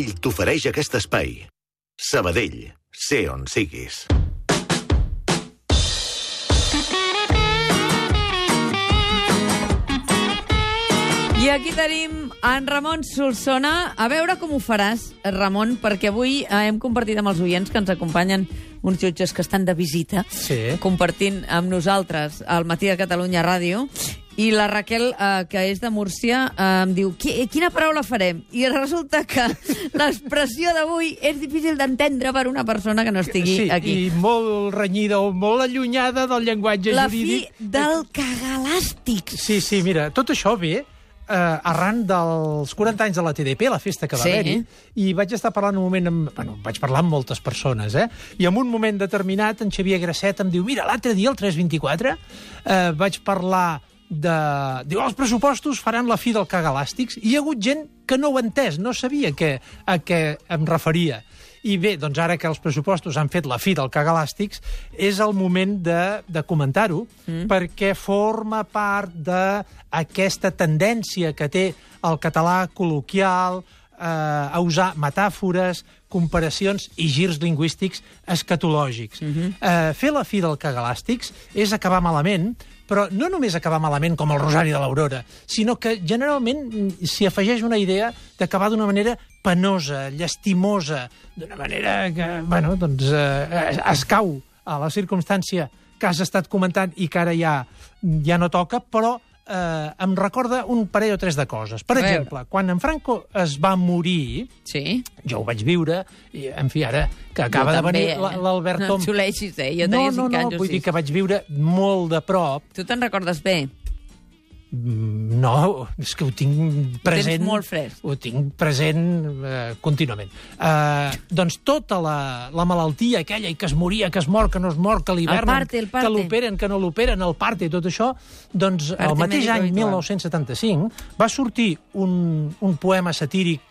Ell t'ofereix aquest espai. Sabadell, sé on siguis. I aquí tenim en Ramon Solsona. A veure com ho faràs, Ramon, perquè avui eh, hem compartit amb els oients que ens acompanyen uns jutges que estan de visita, Sí. compartint amb nosaltres el Matí de Catalunya Ràdio, i la Raquel, eh, que és de Múrcia, eh, em diu, "Qui- quina paraula farem? I resulta que l'expressió d'avui és difícil d'entendre per una persona que no estigui sí, aquí. i molt renyida o molt allunyada del llenguatge La fi jurídic. del cagalàstic. Sí, sí, mira, tot això ve eh, arran dels 40 anys de la TDP, la festa que va Sí. haver-hi, i vaig estar parlant un moment amb... Bueno, vaig parlar amb moltes persones, eh? I en un moment determinat, en Xavier Grasset em diu, mira, l'altre dia, el 324, eh, vaig parlar de... Diu, els pressupostos faran la fi del cagalàstics, i hi ha hagut gent que no ho ha entès, no sabia que, a què em referia. I bé, doncs ara que els pressupostos han fet la fi del cagalàstics, és el moment de, de comentar-ho, mm. perquè forma part d'aquesta tendència que té el català col·loquial eh, a usar metàfores, comparacions i girs lingüístics escatològics. Mm -hmm. eh, fer la fi del cagalàstics és acabar malament, però no només acabar malament com el Rosari de l'Aurora, sinó que generalment mm, s'hi afegeix una idea d'acabar d'una manera penosa, llastimosa, d'una manera que, bueno, doncs, eh, es cau a la circumstància que has estat comentant i que ara ja, ja no toca, però eh, em recorda un parell o tres de coses. Per exemple, quan en Franco es va morir, Sí. jo ho vaig viure, i, en fi, ara que acaba Jo de venir eh? l'Albert No Tom... et xuleixis, eh? Jo no, no, 5 no, vull dir 6. que vaig viure molt de prop. Tu te'n recordes bé? Mm, No, és que ho tinc present... tens molt fresc. Ho tinc present eh, contínuament. Eh, doncs tota la, la malaltia aquella, i que es moria, que es mor, que no es mor, que l'hivernen, que l'operen, que no l'operen, el parte i tot això, doncs Parte el mateix any, habitual. 1975, va sortir un, un poema satíric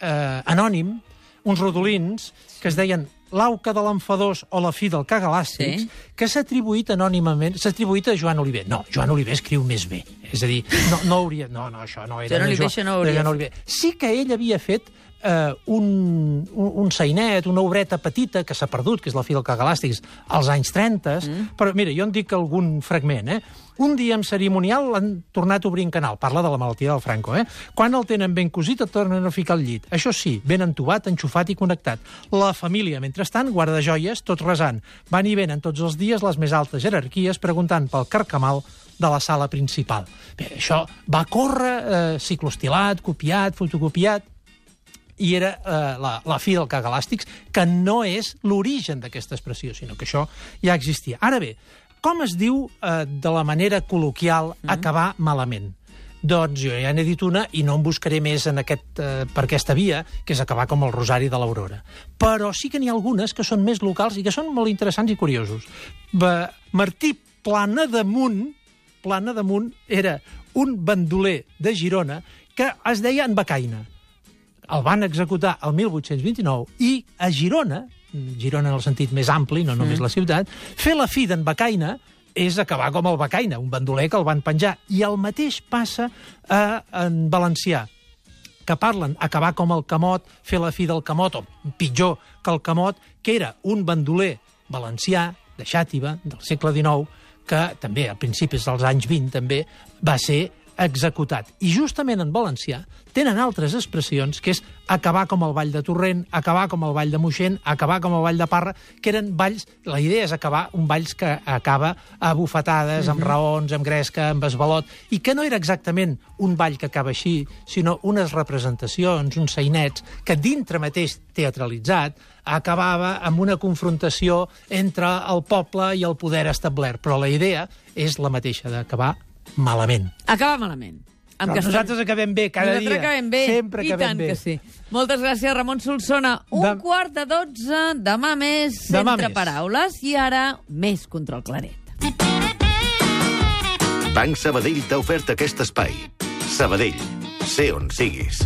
eh, anònim, uns rodolins, que es deien L'auca de l'enfadós o la fi del cagalàstics, Sí. que s'ha atribuït anònimament, s'ha atribuït a Joan Oliver. No, Joan Oliver escriu més bé. És a dir, no, no hauria... No, no, això no era Joan Oliver, Jo- això no hauria Joan Oliver. Sí que ell havia fet eh, un, un, un sainet, una obreta petita que s'ha perdut, que és la fi del cagalàstics, als anys 30, mm. però mira, jo en dic algun fragment, eh? Un dia en cerimonial l'han tornat a obrir en canal, parla de la malaltia del Franco, eh? Quan el tenen ben cosit et tornen a ficar al llit. Això sí, ben entubat, enxufat i connectat. La família, mentrestant, guarda joies, tots resant. Van i venen tots els dies les més altes jerarquies preguntant pel carcamal de la sala principal. Bé, això va córrer eh, ciclostilat, copiat, fotocopiat, i era eh, la, la fi del cagalàstics, que no és l'origen d'aquesta expressió, sinó que això ja existia. Ara bé, com es diu eh, de la manera col·loquial acabar malament? Doncs jo ja n'he dit una i no em buscaré més en aquest, eh, per aquesta via, que és acabar com el Rosari de l'Aurora. Però sí que n'hi ha algunes que són més locals i que són molt interessants i curiosos. Martí Plana damunt, Plana damunt era un bandoler de Girona que es deia en Becaina el van executar el 1829 i a Girona, Girona en el sentit més ampli, no només la ciutat, fer la fi d'en Becaina és acabar com el Becaina, un bandoler que el van penjar. I el mateix passa a, en valencià que parlen acabar com el Camot, fer la fi del Camot, o pitjor que el Camot, que era un bandoler valencià de Xàtiva, del segle XIX, que també a principis dels anys 20 també va ser executat. I justament en valencià tenen altres expressions, que és acabar com el Vall de Torrent, acabar com el Vall de Moixent, acabar com el Vall de Parra, que eren balls... La idea és acabar un balls que acaba a bufetades, amb raons, amb gresca, amb esbalot, i que no era exactament un ball que acaba així, sinó unes representacions, uns sainets, que dintre mateix teatralitzat acabava amb una confrontació entre el poble i el poder establert. Però la idea és la mateixa, d'acabar malament. Acaba malament. Amb Però que nosaltres acabem bé cada Nosaltres dia. acabem bé. Sempre I acabem tant bé. que sí. Moltes gràcies, Ramon Solsona. Un Dem- quart de dotze, demà més, Demà entre més. paraules, i ara més control claret. Banc Sabadell t'ha ofert aquest espai. Sabadell, sé on siguis.